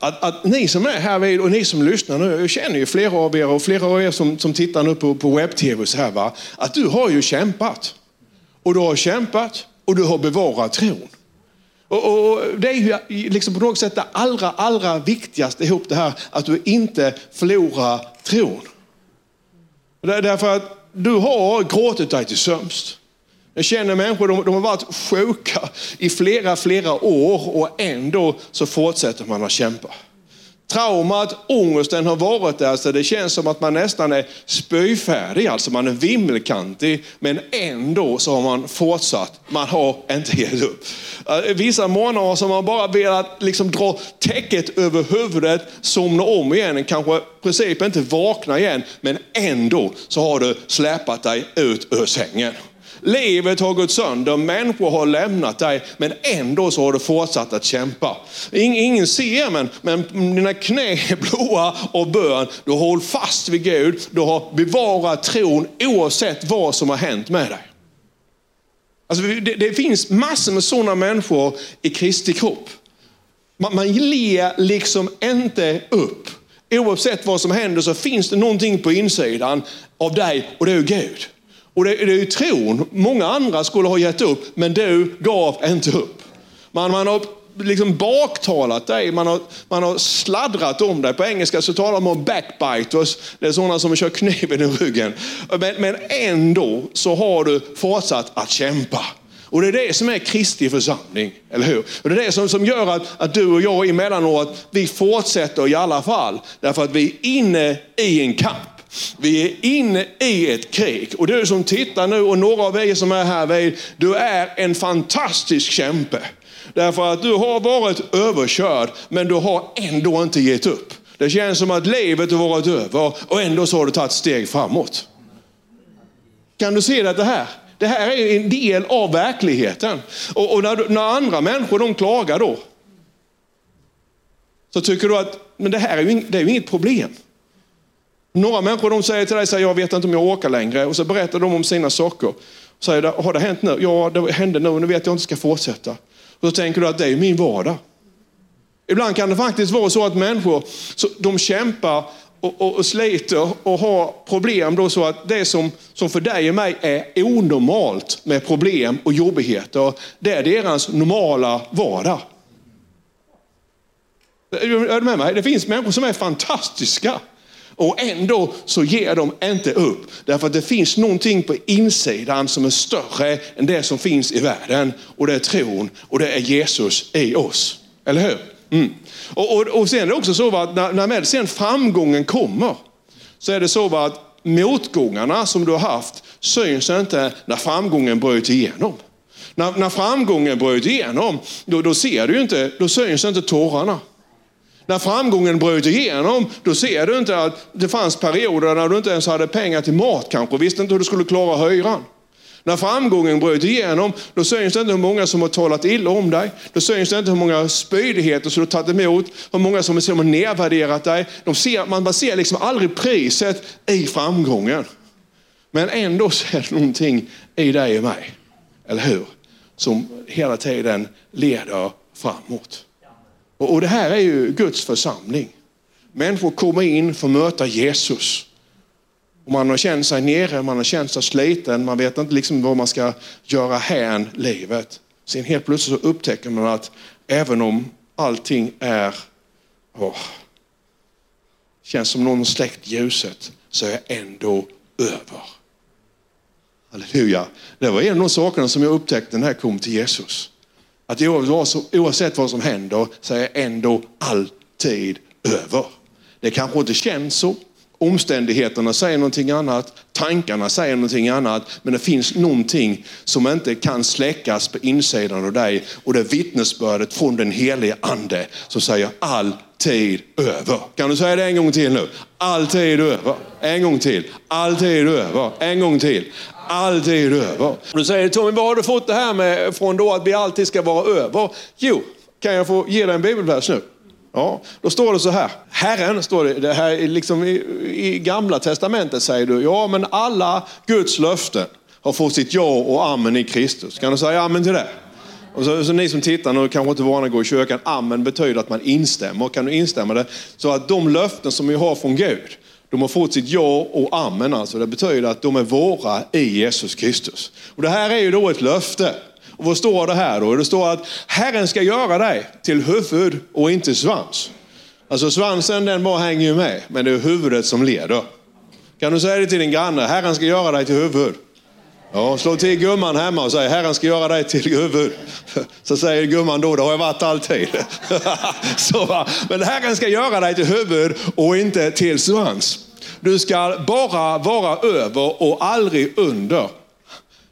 att, att ni som är här vid och ni som lyssnar nu, jag känner ju flera av er och flera av er som, som tittar nu på, på webb-tv så här, va? att du har ju kämpat. Och du har kämpat och du har bevarat tron. Och, och och Det är ju liksom på något sätt det allra, allra viktigaste ihop det här, att du inte förlorar tron. Därför att du har gråtit dig till sömns. Jag känner människor, de, de har varit sjuka i flera, flera år och ändå så fortsätter man att kämpa. Traumat, ångesten har varit där så det känns som att man nästan är spyfärdig, alltså man är vimmelkantig, men ändå så har man fortsatt. Man har inte gett upp. Eh, vissa månader så har man bara velat liksom dra täcket över huvudet, somna om igen, kanske i princip inte vakna igen, men ändå så har du släpat dig ut ur sängen. Livet har gått sönder, människor har lämnat dig, men ändå så har du fortsatt att kämpa. Ingen ser, men, men dina knä är blåa av bön. Du har hållit fast vid Gud, du har bevarat tron oavsett vad som har hänt med dig. Alltså, det, det finns massor med sådana människor i Kristi kropp. Man, man ler liksom inte upp. Oavsett vad som händer så finns det någonting på insidan av dig och det är Gud. Och det, det är ju tron. Många andra skulle ha gett upp, men du gav inte upp. Man, man har liksom baktalat dig, man har, man har sladdrat om dig. På engelska så talar man om backbiters, det är sådana som kör kniven i ryggen. Men, men ändå så har du fortsatt att kämpa. Och det är det som är Kristi församling, eller hur? Och det är det som, som gör att, att du och jag emellanåt, vi fortsätter i alla fall. Därför att vi är inne i en kamp. Vi är inne i ett krig. Och du som tittar nu och några av er som är här, du är en fantastisk kämpe. Därför att du har varit överkörd, men du har ändå inte gett upp. Det känns som att livet har varit över och ändå så har du tagit steg framåt. Kan du se det här? Det här är en del av verkligheten. Och, och när, när, andra människor de klagar då, så tycker du att men det här är ju, det är ju inget problem. Några människor de säger till dig, säger, jag vet inte om jag orkar längre. Och så berättar de om sina saker. Säger, har det hänt nu? Ja, det hände nu, nu vet jag inte ska fortsätta. Och så tänker du att det är min vardag. Ibland kan det faktiskt vara så att människor de kämpar och, och, och sliter och har problem då så att det som, som för dig och mig är onormalt med problem och jobbigheter, det är deras normala vardag. Är du med mig? Det finns människor som är fantastiska. Och ändå så ger de inte upp. Därför att det finns någonting på insidan som är större än det som finns i världen. Och det är tron och det är Jesus i oss. Eller hur? Mm. Och, och, och sen är det också så att när, när sen framgången kommer, så är det så att motgångarna som du har haft syns inte när framgången bryter igenom. När, när framgången bryter igenom, då, då ser du inte, då syns inte tårarna. När framgången bröt igenom, då ser du inte att det fanns perioder när du inte ens hade pengar till mat kanske, visste inte hur du skulle klara hyran. När framgången bröt igenom, då syns det inte hur många som har talat illa om dig. Då syns det inte hur många spydigheter som du har tagit emot, hur många som har nedvärderat dig. De ser, man ser liksom aldrig priset i framgången. Men ändå så är det någonting i dig och mig, eller hur? Som hela tiden leder framåt. Och, och det här är ju Guds församling. Människor kommer in för att möta Jesus. Och man har känt sig nere, man har känt sig sliten, man vet inte liksom vad man ska göra hän livet. Sen helt plötsligt så upptäcker man att även om allting är, åh, känns som någon släckt ljuset, så är jag ändå över. Halleluja. Det var en av de sakerna som jag upptäckte när jag kom till Jesus. Att oavsett vad som händer så är ändå alltid över. Det kanske inte känns så. Omständigheterna säger någonting annat, tankarna säger någonting annat, men det finns någonting som inte kan släckas på insidan av dig och det är vittnesbördet från den helige ande som säger alltid över. Kan du säga det en gång till nu? Alltid över. En gång till. Alltid över. En gång till alltid över. Då säger Tommy, var har du fått det här med från då att vi alltid ska vara över? Jo, kan jag få ge dig en bibelvers nu? Ja, då står det så här. Herren, står det, det här liksom i, i gamla testamentet säger du, ja men alla Guds löften har fått sitt ja och amen i Kristus. Kan du säga amen till det? Och så, så ni som tittar nu kanske inte vana att gå i kyrkan. Amen betyder att man instämmer. Kan du instämma det? Så att de löften som vi har från Gud, de har fått sitt ja och amen. Alltså. Det betyder att de är våra i Jesus Kristus. Och det här är ju då ett löfte. Och vad står det här då? Det står att Herren ska göra dig till huvud och inte svans. Alltså svansen den bara hänger ju med, men det är huvudet som leder. Kan du säga det till din granne? Herren ska göra dig till huvud. Ja, slå till gumman hemma och säg Herren ska göra dig till huvud. Så säger gumman då, det har jag varit alltid. Så, men Herren ska göra dig till huvud och inte till svans. Du ska bara vara över och aldrig under.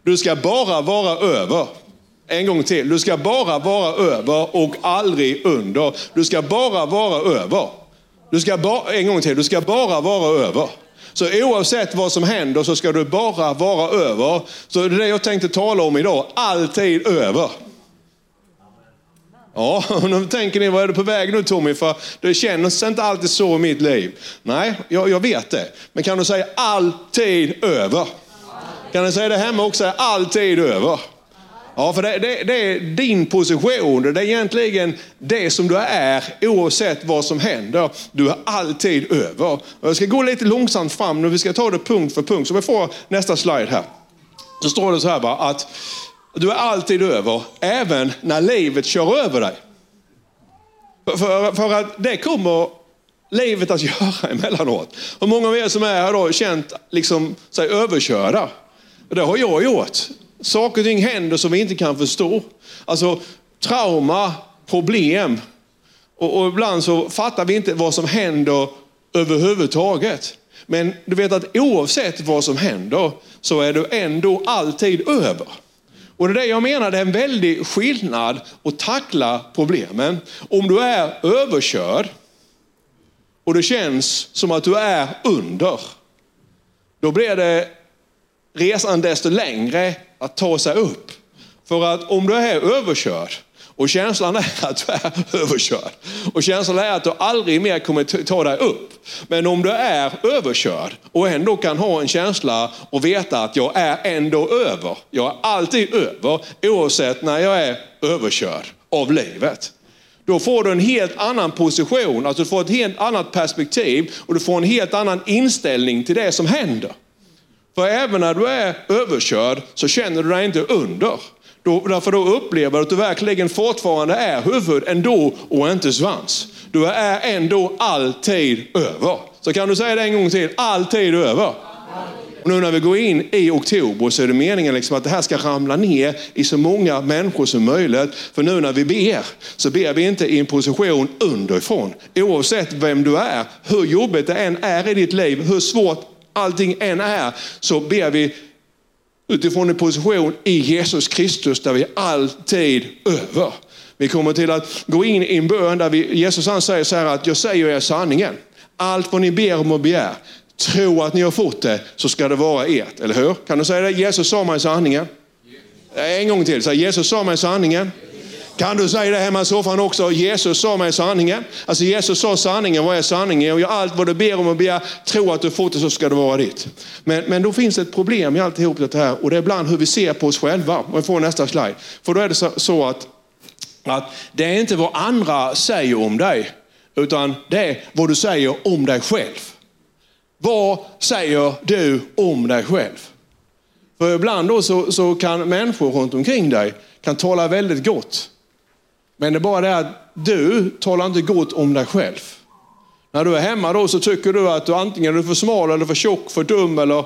Du ska bara vara över. En gång till. Du ska bara vara över och aldrig under. Du ska bara vara över. Du ska ba, en gång till. Du ska bara vara över. Så oavsett vad som händer så ska du bara vara över. Så det är det jag tänkte tala om idag. Alltid över. Ja, nu tänker ni, vad är du på väg nu Tommy? För det känns inte alltid så i mitt liv. Nej, jag, jag vet det. Men kan du säga alltid över? Kan du säga det hemma också? Alltid över. Ja, för det, det, det, är din position. Det är egentligen det som du är oavsett vad som händer. Du är alltid över. Jag ska gå lite långsamt fram nu. Vi ska ta det punkt för punkt. Så vi får nästa slide här. Så står det så här bara att du är alltid över, även när livet kör över dig. För, för, att det kommer livet att göra emellanåt. Hur många av er som är här då känt liksom, sig överkörda? Det har jag gjort. Saker och ting händer som vi inte kan förstå. Alltså trauma, problem. Och, och ibland så fattar vi inte vad som händer överhuvudtaget. Men du vet att oavsett vad som händer så är du ändå alltid över. Och det är det jag menar, det är en väldig skillnad att tackla problemen. Om du är överkörd och det känns som att du är under, då blir det resan desto längre att ta sig upp. För att om du är överkörd och känslan är att du är överkörd och känslan är att du aldrig mer kommer ta dig upp. Men om du är överkörd och ändå kan ha en känsla och veta att jag är ändå över. Jag är alltid över oavsett när jag är överkörd av livet. Då får du en helt annan position, alltså du får ett helt annat perspektiv och du får en helt annan inställning till det som händer. För även när du är överkörd så känner du dig inte under. Då, därför då upplever du att du verkligen fortfarande är huvud ändå och inte svans. Du är ändå alltid över. Så kan du säga det en gång till, alltid över. Och nu när vi går in i oktober så är det meningen liksom att det här ska ramla ner i så många människor som möjligt. För nu när vi ber så ber vi inte i en position underifrån. Oavsett vem du är, hur jobbigt det än är i ditt liv, hur svårt allting än är, så ber vi utifrån en position i Jesus Kristus där vi alltid över. Vi kommer till att gå in i en bön där vi, Jesus han säger så här att jag säger er sanningen. Allt vad ni ber om och begär, tro att ni har fått det så ska det vara ert. Eller hur? Kan du säga det? Jesus sa mig sanningen. En gång till, så Jesus sa mig sanningen. Kan du säga det hemma i soffan också? Jesus sa mig sanningen. Alltså Jesus sa sanningen, vad är sanningen? Och gör allt vad du ber om och begär, tro att du fått det så ska det vara ditt. Men, men då finns det ett problem i alltihop det här och det är ibland hur vi ser på oss själva. Om vi får nästa slide. För då är det så, så att, att det är inte vad andra säger om dig, utan det är vad du säger om dig själv. Vad säger du om dig själv? För ibland då så, så kan människor runt omkring dig kan tala väldigt gott men det är bara det att du talar inte gott om dig själv. När du är hemma då så tycker du att du antingen är för smal eller för tjock, för dum eller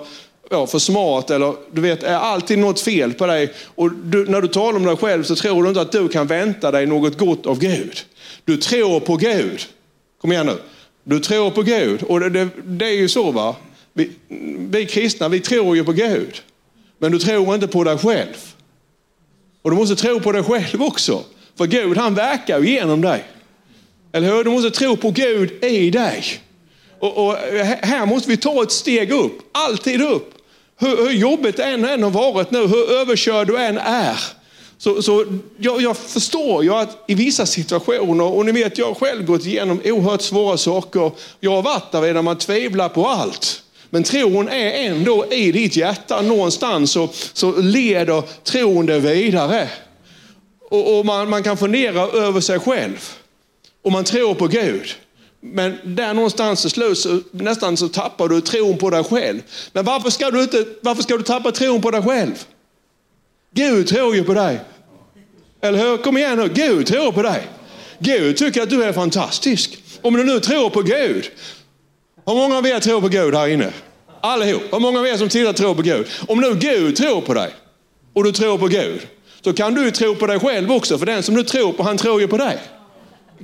ja, för smart. Eller, du vet, är alltid något fel på dig. Och du, när du talar om dig själv så tror du inte att du kan vänta dig något gott av Gud. Du tror på Gud. Kom igen nu. Du tror på Gud. Och det, det, det är ju så va. Vi, vi kristna, vi tror ju på Gud. Men du tror inte på dig själv. Och du måste tro på dig själv också. För Gud han verkar ju genom dig. Eller hur? Du måste tro på Gud i dig. Och, och här måste vi ta ett steg upp, alltid upp. Hur, hur jobbigt det än, än har varit nu, hur överkörd du än är. Så, så jag, jag, förstår ju att i vissa situationer, och ni vet jag har själv gått igenom oerhört svåra saker. Jag har varit där när man tvivlar på allt. Men tron är ändå i ditt hjärta någonstans så, så leder tron det vidare och, och man, man kan fundera över sig själv. Och man tror på Gud. Men där någonstans till slut så, nästan så tappar du tron på dig själv. Men varför ska du, inte, varför ska du tappa tron på dig själv? Gud tror ju på dig. Eller hur? Kom igen nu, Gud tror på dig. Gud tycker att du är fantastisk. Om du nu tror på Gud. Hur många av er tror på Gud här inne? Allihop. Hur många av er som tittar tror på Gud? Om nu Gud tror på dig och du tror på Gud, så kan du tro på dig själv också. För den som du tror på, han tror ju på dig.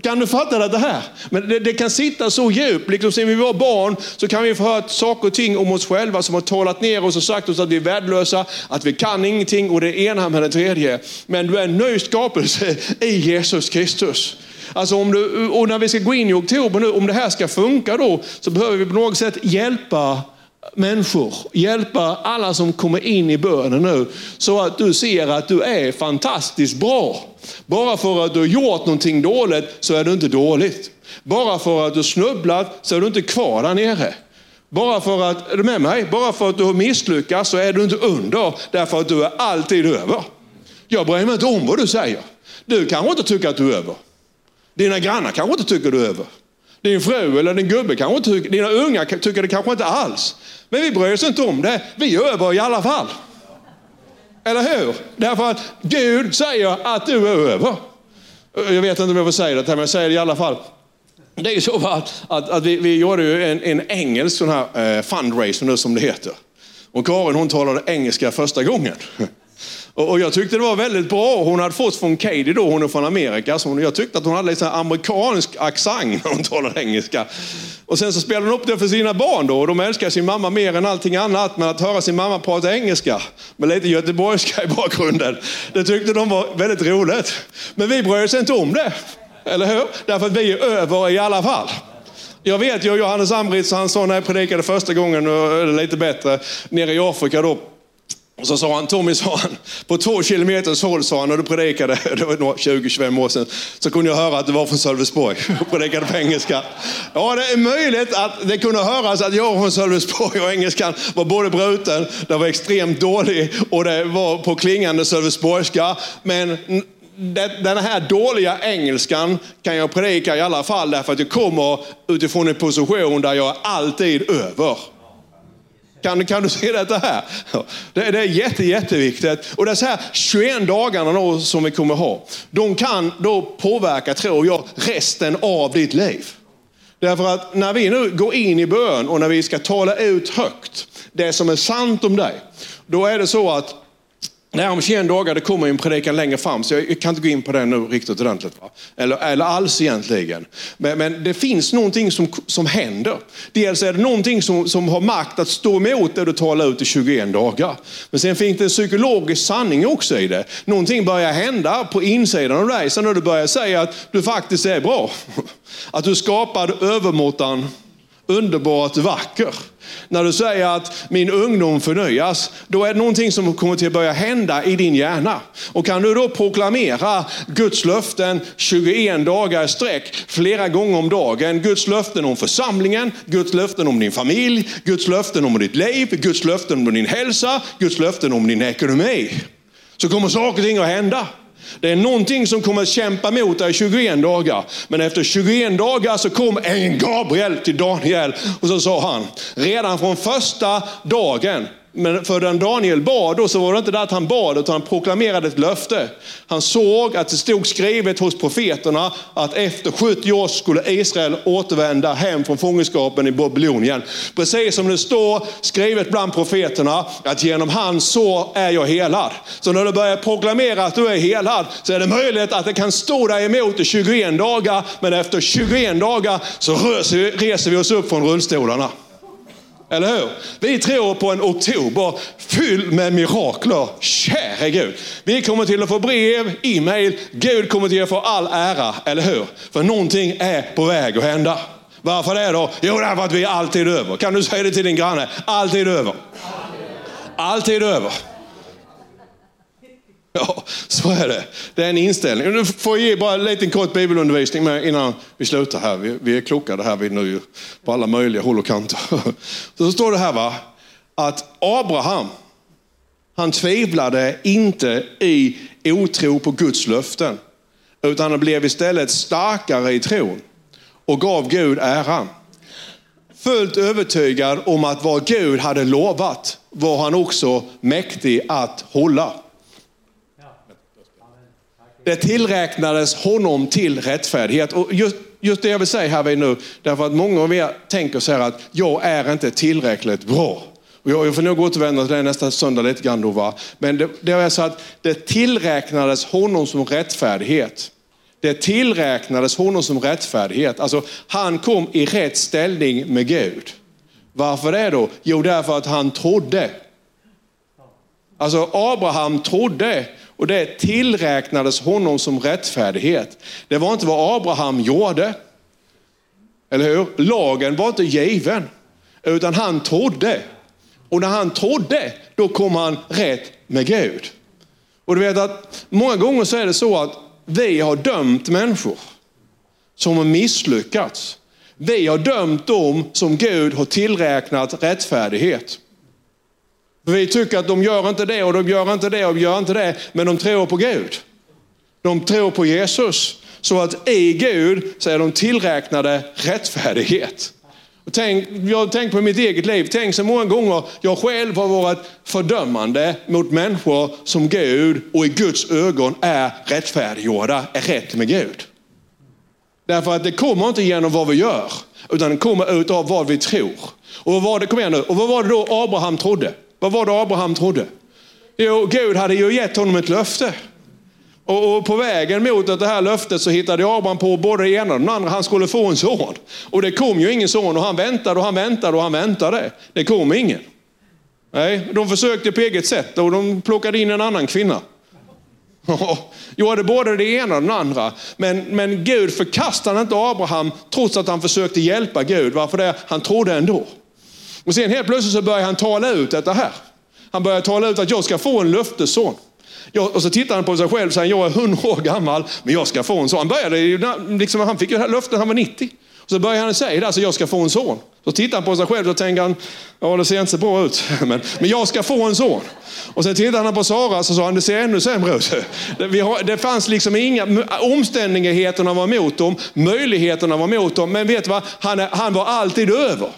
Kan du fatta det här? Men det, det, kan sitta så djupt, liksom sen vi var barn så kan vi få höra saker och ting om oss själva som har talat ner oss och sagt oss att vi är värdelösa, att vi kan ingenting och det ena med det tredje. Men du är en ny skapelse i Jesus Kristus. Alltså om du, och när vi ska gå in i oktober nu, om det här ska funka då, så behöver vi på något sätt hjälpa människor, hjälpa alla som kommer in i bönen nu, så att du ser att du är fantastiskt bra. Bara för att du har gjort någonting dåligt så är du inte dåligt. Bara för att du snubblat så är du inte kvar där nere. Bara för att, är du med mig? Bara för att du har misslyckats så är du inte under, därför att du är alltid över. Jag bryr mig inte om vad du säger. Du kanske inte tycker att du är över. Dina grannar kanske inte tycker du är över. Din fru eller din gubbe kanske inte tycker, dina unga tycker det kanske inte alls. Men vi bryr oss inte om det. Vi är över i alla fall. Eller hur? Därför att Gud säger att du är över. Jag vet inte om jag får säga det, men jag säger det i alla fall. Det är ju så att, att, att vi, vi gjorde ju en, en engelsk sån här eh, fundraiser nu som det heter. Och Karin hon talade engelska första gången. Och jag tyckte det var väldigt bra. Hon hade fått från Katie då, hon är från Amerika. Så jag tyckte att hon hade lite amerikansk accent när hon talade engelska. Och sen så spelade hon upp det för sina barn då. Och de älskar sin mamma mer än allting annat. Men att höra sin mamma prata engelska med lite göteborgska i bakgrunden. Det tyckte de var väldigt roligt. Men vi bryr oss inte om det. Eller hur? Därför att vi är över i alla fall. Jag vet ju, Johannes Ambritz, han sa när jag predikade första gången, eller lite bättre, nere i Afrika då. Och så sa han, Tommy sa han, på två kilometers håll sa han, när du predikade, det var 20-25 år sedan, så kunde jag höra att du var från Sölvesborg och predikade på engelska. Ja, det är möjligt att det kunde höras att jag var från Sölvesborg och engelskan var både bruten, den var extremt dålig och det var på klingande sölvesborgska. Men den här dåliga engelskan kan jag predika i alla fall därför att jag kommer utifrån en position där jag är alltid över. Kan, kan du se detta här? Det, det är jätte, jätteviktigt. Och det här 21 dagarna då som vi kommer ha. De kan då påverka, tror jag, resten av ditt liv. Därför att när vi nu går in i bön och när vi ska tala ut högt det som är sant om dig. Då är det så att Nej, om 21 dagar, det kommer en predikan längre fram, så jag kan inte gå in på den nu riktigt ordentligt. Va? Eller, eller alls egentligen. Men, men, det finns någonting som, som händer. Dels är det någonting som, som har makt att stå emot det du talar ut i 21 dagar. Men sen finns det en psykologisk sanning också i det. Någonting börjar hända på insidan av dig, sen när du börjar säga att du faktiskt är bra. Att du skapade övermåttan underbart vacker. När du säger att min ungdom förnyas, då är det någonting som kommer till att börja hända i din hjärna. Och kan du då proklamera Guds löften 21 dagar i sträck, flera gånger om dagen. Guds löften om församlingen, Guds löften om din familj, Guds löften om ditt liv, Guds löften om din hälsa, Guds löften om din ekonomi. Så kommer saker och ting att hända. Det är någonting som kommer att kämpa mot dig i 21 dagar. Men efter 21 dagar så kom en Gabriel till Daniel och så sa han, redan från första dagen men för den Daniel bad då så var det inte det att han bad utan han proklamerade ett löfte. Han såg att det stod skrivet hos profeterna att efter 70 år skulle Israel återvända hem från fångenskapen i Babylonien. Precis som det står skrivet bland profeterna att genom hans så är jag helad. Så när du börjar proklamera att du är helad så är det möjligt att det kan stå dig emot i 21 dagar men efter 21 dagar så reser vi oss upp från rullstolarna. Eller hur? Vi tror på en oktober fylld med mirakler. Käre Gud. Vi kommer till att få brev, e-mail. Gud kommer till att få all ära, eller hur? För någonting är på väg att hända. Varför det då? Jo, därför att vi är alltid över. Kan du säga det till din granne? Alltid över. Alltid över. Ja, så är det. Det är en inställning. Nu får jag ge bara en liten kort bibelundervisning med innan vi slutar här. Vi, vi är klockade här vi nu på alla möjliga håll och kanter. Så står det här va, att Abraham, Han tvivlade inte i otro på Guds löften, utan han blev istället starkare i tron och gav Gud äran. Fullt övertygad om att vad Gud hade lovat var han också mäktig att hålla. Det tillräknades honom till rättfärdighet. Och just, just det jag vill säga här nu, därför att många av er tänker så här att jag är inte tillräckligt bra. Och jag, jag får nog återvända till det nästa söndag lite grann då. Va? Men det, det är så att det tillräknades honom som rättfärdighet. Det tillräknades honom som rättfärdighet. Alltså han kom i rätt ställning med Gud. Varför det då? Jo, därför att han trodde. Alltså Abraham trodde och det tillräknades honom som rättfärdighet. Det var inte vad Abraham gjorde. Eller hur? Lagen var inte given. Utan han trodde. Och när han trodde, då kom han rätt med Gud. Och du vet att många gånger så är det så att vi har dömt människor som har misslyckats. Vi har dömt dem som Gud har tillräknat rättfärdighet. Vi tycker att de gör inte det och de gör inte det och de gör inte det, men de tror på Gud. De tror på Jesus. Så att i Gud så är de tillräknade rättfärdighet. Och tänk, jag har tänkt på mitt eget liv. Tänk så många gånger jag själv har varit fördömande mot människor som Gud och i Guds ögon är rättfärdiggjorda, är rätt med Gud. Därför att det kommer inte genom vad vi gör, utan det kommer utav vad vi tror. Och vad var det, kom igen nu, och vad var det då Abraham trodde? Vad var det Abraham trodde? Jo, Gud hade ju gett honom ett löfte. Och, på vägen mot det här löftet så hittade Abraham på både det ena och det andra. Han skulle få en son. Och det kom ju ingen son och han väntade och han väntade och han väntade. Det kom ingen. Nej, de försökte på eget sätt och de plockade in en annan kvinna. Gjorde både det ena och det andra. Men, men Gud förkastade inte Abraham trots att han försökte hjälpa Gud. Varför det? Han trodde ändå. Och sen helt plötsligt så börjar han tala ut detta här. Han börjar tala ut att jag ska få en löftesson. Jag, och så tittar han på sig själv och säger, jag är 100 år gammal, men jag ska få en son. Han, började, liksom, han fick ju det här löftet när han var 90. Och så börjar han säga det, alltså, jag ska få en son. Så tittar han på sig själv och tänker han, ja det ser inte så bra ut, men, men jag ska få en son. Och sen tittar han på Sara och sa han, det ser ännu sämre ut. Det, har, det fanns liksom inga, omständigheterna var emot dem, möjligheterna var emot dem, men vet du vad, han, han var alltid över.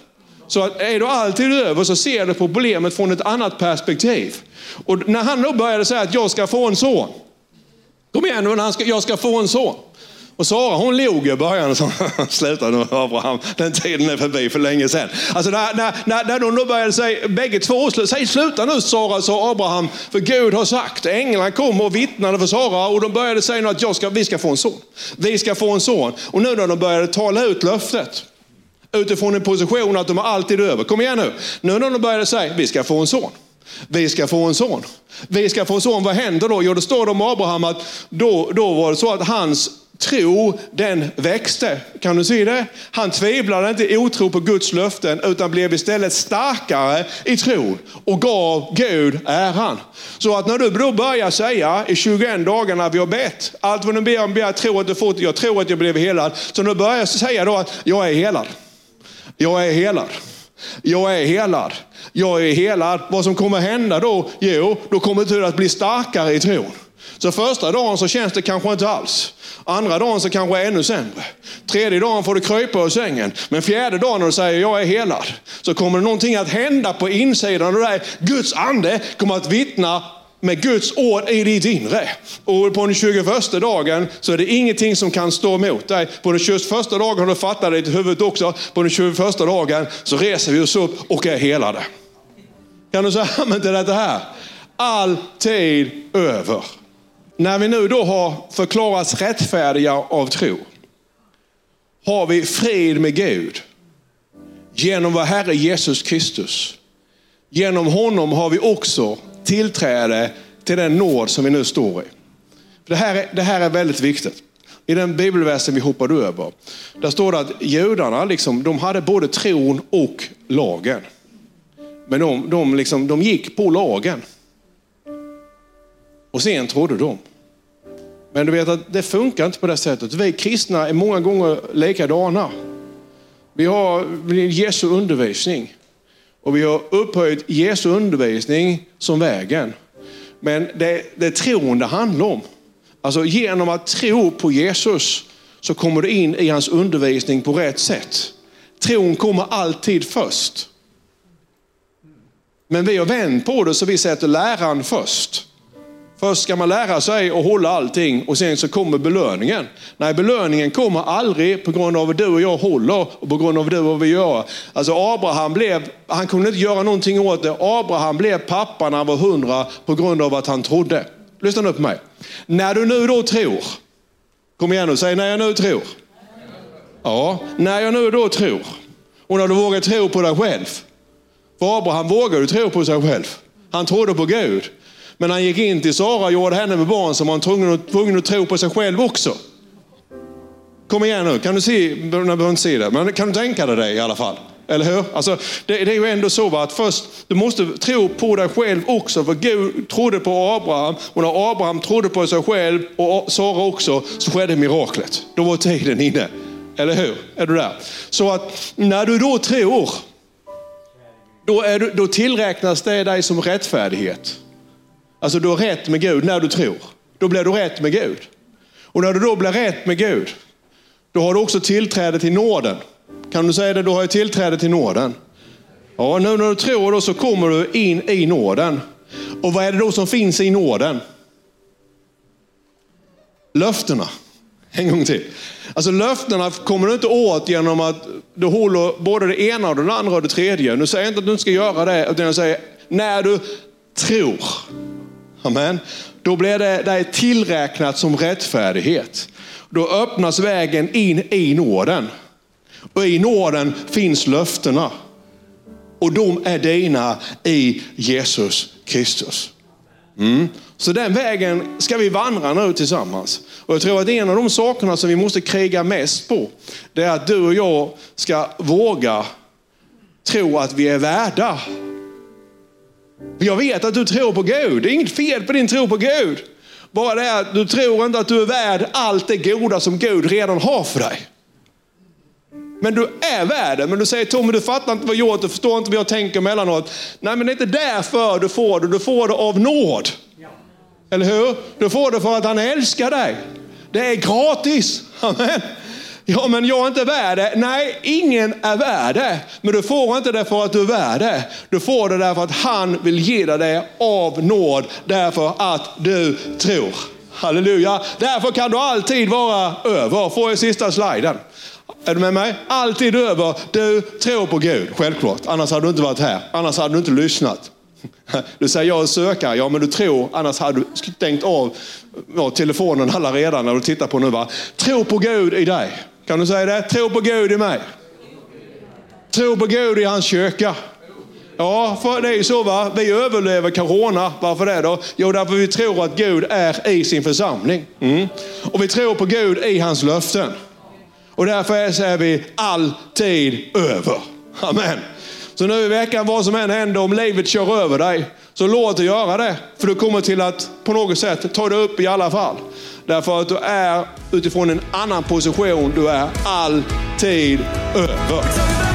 Så att är du alltid över så ser du problemet från ett annat perspektiv. Och när han då började säga att jag ska få en son. Kom igen nu, han ska, jag ska få en son. Och Sara hon log i början och sa, sluta nu Abraham, den tiden är förbi för länge sedan. Alltså när, när, när, när de då började säga, bägge två, säg sluta nu Sara, sa Abraham, för Gud har sagt, änglarna kom och vittnade för Sara och de började säga att jag ska, vi ska få en son. Vi ska få en son. Och nu när de började tala ut löftet, utifrån en position att de är alltid över. Kom igen nu. Nu när de började säga, vi ska få en son. Vi ska få en son. Vi ska få en son. Vad händer då? Jo, det står det om Abraham att då, då var det så att hans tro, den växte. Kan du se det? Han tvivlade inte i otro på Guds löften, utan blev istället starkare i tro och gav Gud äran. Så att när du då börjar säga i 21 dagar när vi har bett, allt vad du ber om, ber jag tror att du får, jag tror att jag blev helad. Så när du börjar säga då att jag är helad. Jag är helad. Jag är helad. Jag är helad. Vad som kommer hända då? Jo, då kommer du att bli starkare i tron. Så första dagen så känns det kanske inte alls. Andra dagen så kanske ännu sämre. Tredje dagen får du krypa ur sängen. Men fjärde dagen när du säger jag är helad, så kommer det någonting att hända på insidan. av dig. Guds ande kommer att vittna med Guds ord i ditt inre. Och på den 21 dagen så är det ingenting som kan stå emot dig. På den 21 dagen har du fattat det i huvudet också. På den 21 dagen så reser vi oss upp och är helade. Kan du säga amen till detta här? Alltid över. När vi nu då har förklarats rättfärdiga av tro, har vi frid med Gud genom vår Herre Jesus Kristus. Genom honom har vi också tillträde till den nåd som vi nu står i. Det här, är, det här är väldigt viktigt. I den bibelversen vi hoppade över, där står det att judarna liksom, de hade både tron och lagen. Men de, de, liksom, de gick på lagen. Och sen trodde de. Men du vet att det funkar inte på det sättet. Vi kristna är många gånger likadana. Vi har Jesu undervisning. Och vi har upphöjt Jesu undervisning som vägen. Men det, det är tron det handlar om. Alltså genom att tro på Jesus så kommer du in i hans undervisning på rätt sätt. Tron kommer alltid först. Men vi har vänt på det så vi sätter läraren först. Först ska man lära sig att hålla allting och sen så kommer belöningen. Nej, belöningen kommer aldrig på grund av att du och jag håller och på grund av vad du och vi gör. Alltså Abraham blev, han kunde inte göra någonting åt det. Abraham blev pappa när han var hundra på grund av att han trodde. Lyssna nu på mig. När du nu då tror, kom igen och säg när jag nu tror. Ja, när jag nu då tror. Och när du vågar tro på dig själv. För Abraham vågade tro på sig själv. Han trodde på Gud. Men han gick in till Sara och gjorde henne med barn som han tvungen att, tvungen att tro på sig själv också. Kom igen nu, kan du se, jag behöver inte se det, men kan du tänka dig det i alla fall? Eller hur? Alltså, det, det, är ju ändå så att först, du måste tro på dig själv också. För Gud trodde på Abraham och när Abraham trodde på sig själv och Sara också så skedde miraklet. Då var tiden inne. Eller hur? Är du där? Så att när du då tror, då, du, då tillräknas det dig som rättfärdighet. Alltså du har rätt med Gud när du tror. Då blir du rätt med Gud. Och när du då blir rätt med Gud, då har du också tillträde till nåden. Kan du säga det? Du har ju tillträde till nåden. Ja, nu när du tror då så kommer du in i nåden. Och vad är det då som finns i nåden? Löftena. En gång till. Alltså löftena kommer du inte åt genom att du håller både det ena och det andra och det tredje. Nu säger jag inte att du inte ska göra det, utan jag säger när du tror. Amen. Då blir det dig tillräknat som rättfärdighet. Då öppnas vägen in i nåden. Och i nåden finns löftena. Och de är dina i Jesus Kristus. Mm. Så den vägen ska vi vandra nu tillsammans. Och jag tror att en av de sakerna som vi måste kriga mest på, det är att du och jag ska våga tro att vi är värda jag vet att du tror på Gud. Det är inget fel på din tro på Gud. Bara det att du tror inte att du är värd allt det goda som Gud redan har för dig. Men du är värd det. Men du säger Tommy, du fattar inte vad jag gjort, du förstår inte vad jag tänker emellanåt. Nej, men det är inte därför du får det. Du får det av nåd. Eller hur? Du får det för att han älskar dig. Det är gratis. Amen. Ja, men jag är inte värd det. Nej, ingen är värd det. Men du får inte det för att du är värd det. Du får det därför att han vill ge dig det av nåd, därför att du tror. Halleluja. Därför kan du alltid vara över. Får jag sista sliden? Är du med mig? Alltid över. Du tror på Gud, självklart. Annars hade du inte varit här. Annars hade du inte lyssnat. Du säger jag är sökare, ja men du tror, annars hade du stängt av ja, telefonen alla redan när du tittar på nu. Va? Tro på Gud i dig. Kan du säga det? Tro på Gud i mig. Tro på Gud i hans kyrka. Ja, för det är ju så va. Vi överlever corona. Varför det då? Jo, därför vi tror att Gud är i sin församling. Mm. Och vi tror på Gud i hans löften. Och därför är vi alltid över. Amen. Så nu i veckan, vad som än händer, om livet kör över dig, så låt det göra det. För du kommer till att på något sätt ta dig upp i alla fall. Därför att du är utifrån en annan position. Du är alltid över.